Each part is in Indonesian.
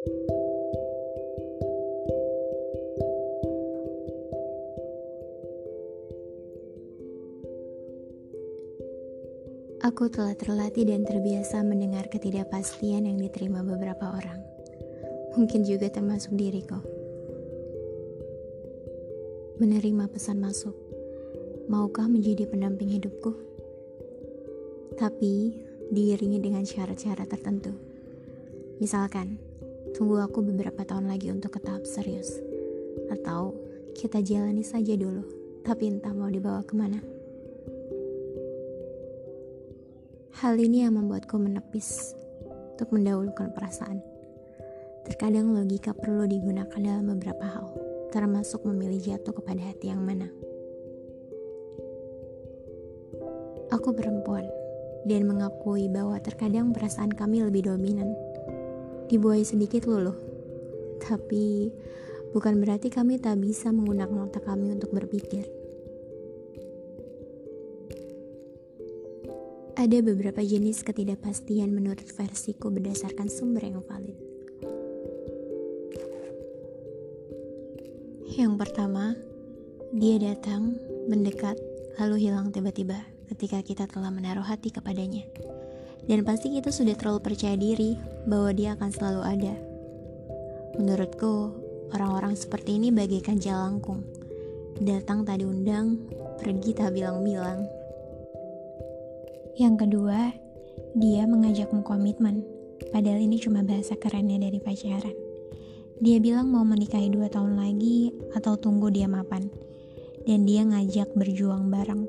Aku telah terlatih dan terbiasa mendengar ketidakpastian yang diterima beberapa orang. Mungkin juga termasuk diriku. Menerima pesan masuk. Maukah menjadi pendamping hidupku? Tapi diiringi dengan syarat-syarat tertentu. Misalkan, tunggu aku beberapa tahun lagi untuk ke tahap serius. Atau kita jalani saja dulu, tapi entah mau dibawa ke mana. Hal ini yang membuatku menepis untuk mendahulukan perasaan. Terkadang logika perlu digunakan dalam beberapa hal, termasuk memilih jatuh kepada hati yang mana. Aku perempuan dan mengakui bahwa terkadang perasaan kami lebih dominan. Dibuai sedikit luluh, tapi bukan berarti kami tak bisa menggunakan otak kami untuk berpikir. Ada beberapa jenis ketidakpastian menurut versiku berdasarkan sumber yang valid. Yang pertama, dia datang, mendekat, lalu hilang tiba-tiba ketika kita telah menaruh hati kepadanya. Dan pasti kita sudah terlalu percaya diri bahwa dia akan selalu ada. Menurutku, orang-orang seperti ini bagaikan jalangkung. Datang tak diundang, pergi tak bilang-bilang. Yang kedua, dia mengajakmu komitmen, padahal ini cuma bahasa kerennya dari pacaran. Dia bilang mau menikahi dua tahun lagi atau tunggu dia mapan. Dan dia ngajak berjuang bareng.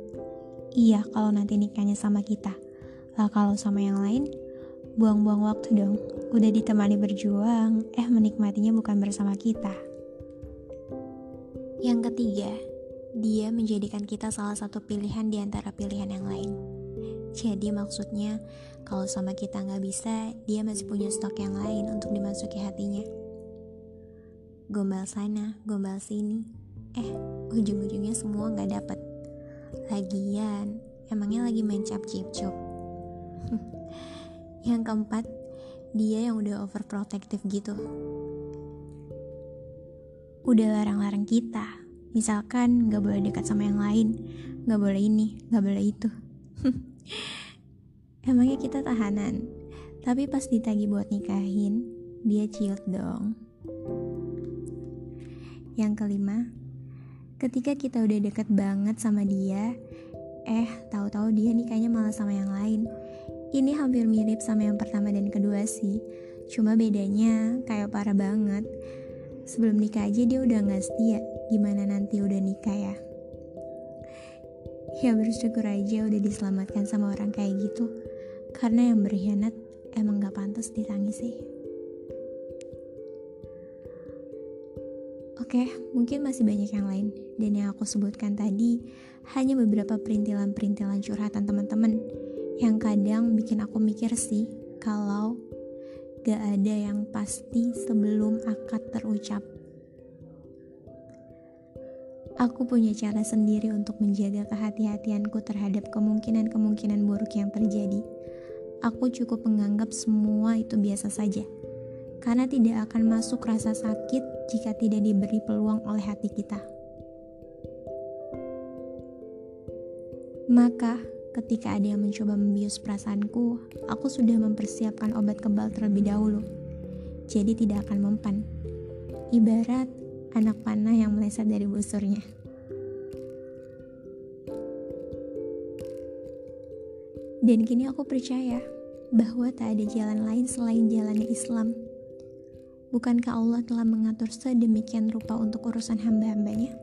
Iya kalau nanti nikahnya sama kita. Lah kalau sama yang lain, buang-buang waktu dong. Udah ditemani berjuang, eh menikmatinya bukan bersama kita. Yang ketiga, dia menjadikan kita salah satu pilihan di antara pilihan yang lain. Jadi maksudnya kalau sama kita nggak bisa, dia masih punya stok yang lain untuk dimasuki hatinya. Gombal sana, gombal sini. Eh, ujung-ujungnya semua nggak dapet. Lagian, emangnya lagi main cap cip cup. yang keempat, dia yang udah overprotective gitu. Udah larang-larang kita. Misalkan gak boleh dekat sama yang lain, gak boleh ini, gak boleh itu. Emangnya kita tahanan, tapi pas ditagi buat nikahin, dia ciut dong. Yang kelima, ketika kita udah deket banget sama dia, eh tahu-tahu dia nikahnya malah sama yang lain. Ini hampir mirip sama yang pertama dan kedua sih, cuma bedanya kayak parah banget. Sebelum nikah aja dia udah gak setia, gimana nanti udah nikah ya? ya bersyukur aja udah diselamatkan sama orang kayak gitu. Karena yang berkhianat emang gak pantas ditangisi Oke, mungkin masih banyak yang lain. Dan yang aku sebutkan tadi hanya beberapa perintilan-perintilan curhatan teman-teman kadang bikin aku mikir sih kalau gak ada yang pasti sebelum akad terucap. Aku punya cara sendiri untuk menjaga kehati-hatianku terhadap kemungkinan-kemungkinan buruk yang terjadi. Aku cukup menganggap semua itu biasa saja, karena tidak akan masuk rasa sakit jika tidak diberi peluang oleh hati kita. Maka, ketika ada yang mencoba membius perasaanku, aku sudah mempersiapkan obat kebal terlebih dahulu, jadi tidak akan mempan. Ibarat anak panah yang meleset dari busurnya. Dan kini aku percaya bahwa tak ada jalan lain selain jalannya Islam. Bukankah Allah telah mengatur sedemikian rupa untuk urusan hamba-hambanya,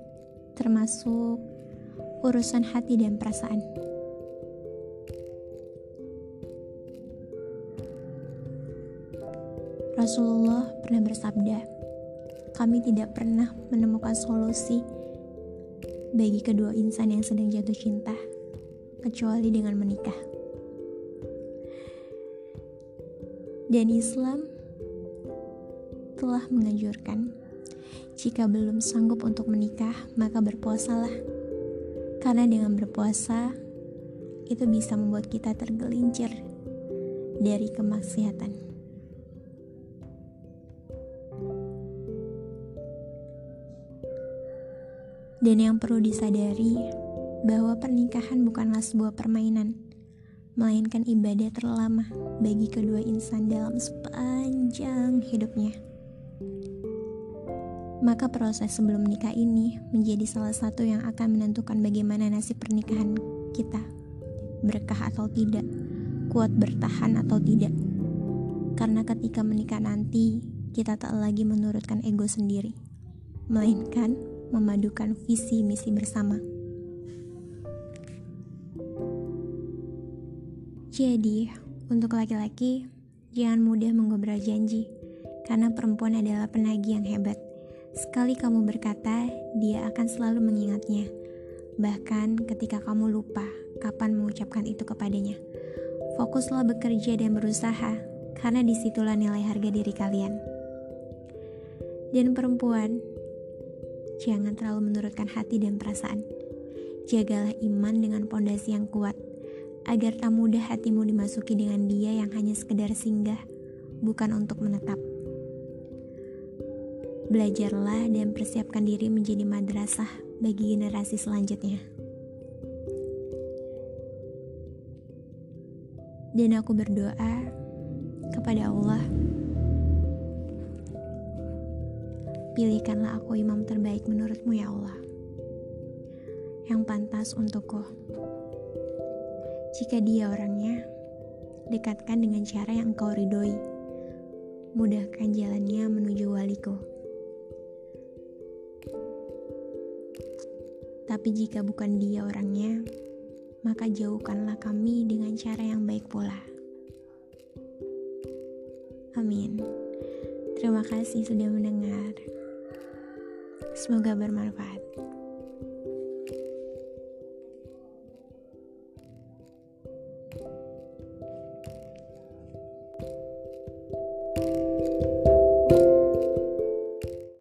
termasuk urusan hati dan perasaan? Rasulullah pernah bersabda, kami tidak pernah menemukan solusi bagi kedua insan yang sedang jatuh cinta, kecuali dengan menikah. Dan Islam telah menganjurkan jika belum sanggup untuk menikah, maka berpuasalah. Karena dengan berpuasa itu bisa membuat kita tergelincir dari kemaksiatan. Dan yang perlu disadari bahwa pernikahan bukanlah sebuah permainan, melainkan ibadah terlama bagi kedua insan dalam sepanjang hidupnya. Maka proses sebelum menikah ini menjadi salah satu yang akan menentukan bagaimana nasib pernikahan kita. Berkah atau tidak, kuat bertahan atau tidak. Karena ketika menikah nanti, kita tak lagi menurutkan ego sendiri, melainkan memadukan visi misi bersama. Jadi, untuk laki-laki, jangan mudah mengobrol janji, karena perempuan adalah penagih yang hebat. Sekali kamu berkata, dia akan selalu mengingatnya, bahkan ketika kamu lupa kapan mengucapkan itu kepadanya. Fokuslah bekerja dan berusaha, karena di situlah nilai harga diri kalian. Dan perempuan, jangan terlalu menurutkan hati dan perasaan. Jagalah iman dengan pondasi yang kuat, agar tak mudah hatimu dimasuki dengan dia yang hanya sekedar singgah, bukan untuk menetap. Belajarlah dan persiapkan diri menjadi madrasah bagi generasi selanjutnya. Dan aku berdoa kepada Allah. Pilihkanlah aku imam terbaik menurutmu ya Allah. Yang pantas untukku. Jika dia orangnya, dekatkan dengan cara yang engkau ridhoi. Mudahkan jalannya menuju waliku. Tapi jika bukan dia orangnya, maka jauhkanlah kami dengan cara yang baik pula. Amin. Terima kasih sudah mendengar. Semoga bermanfaat.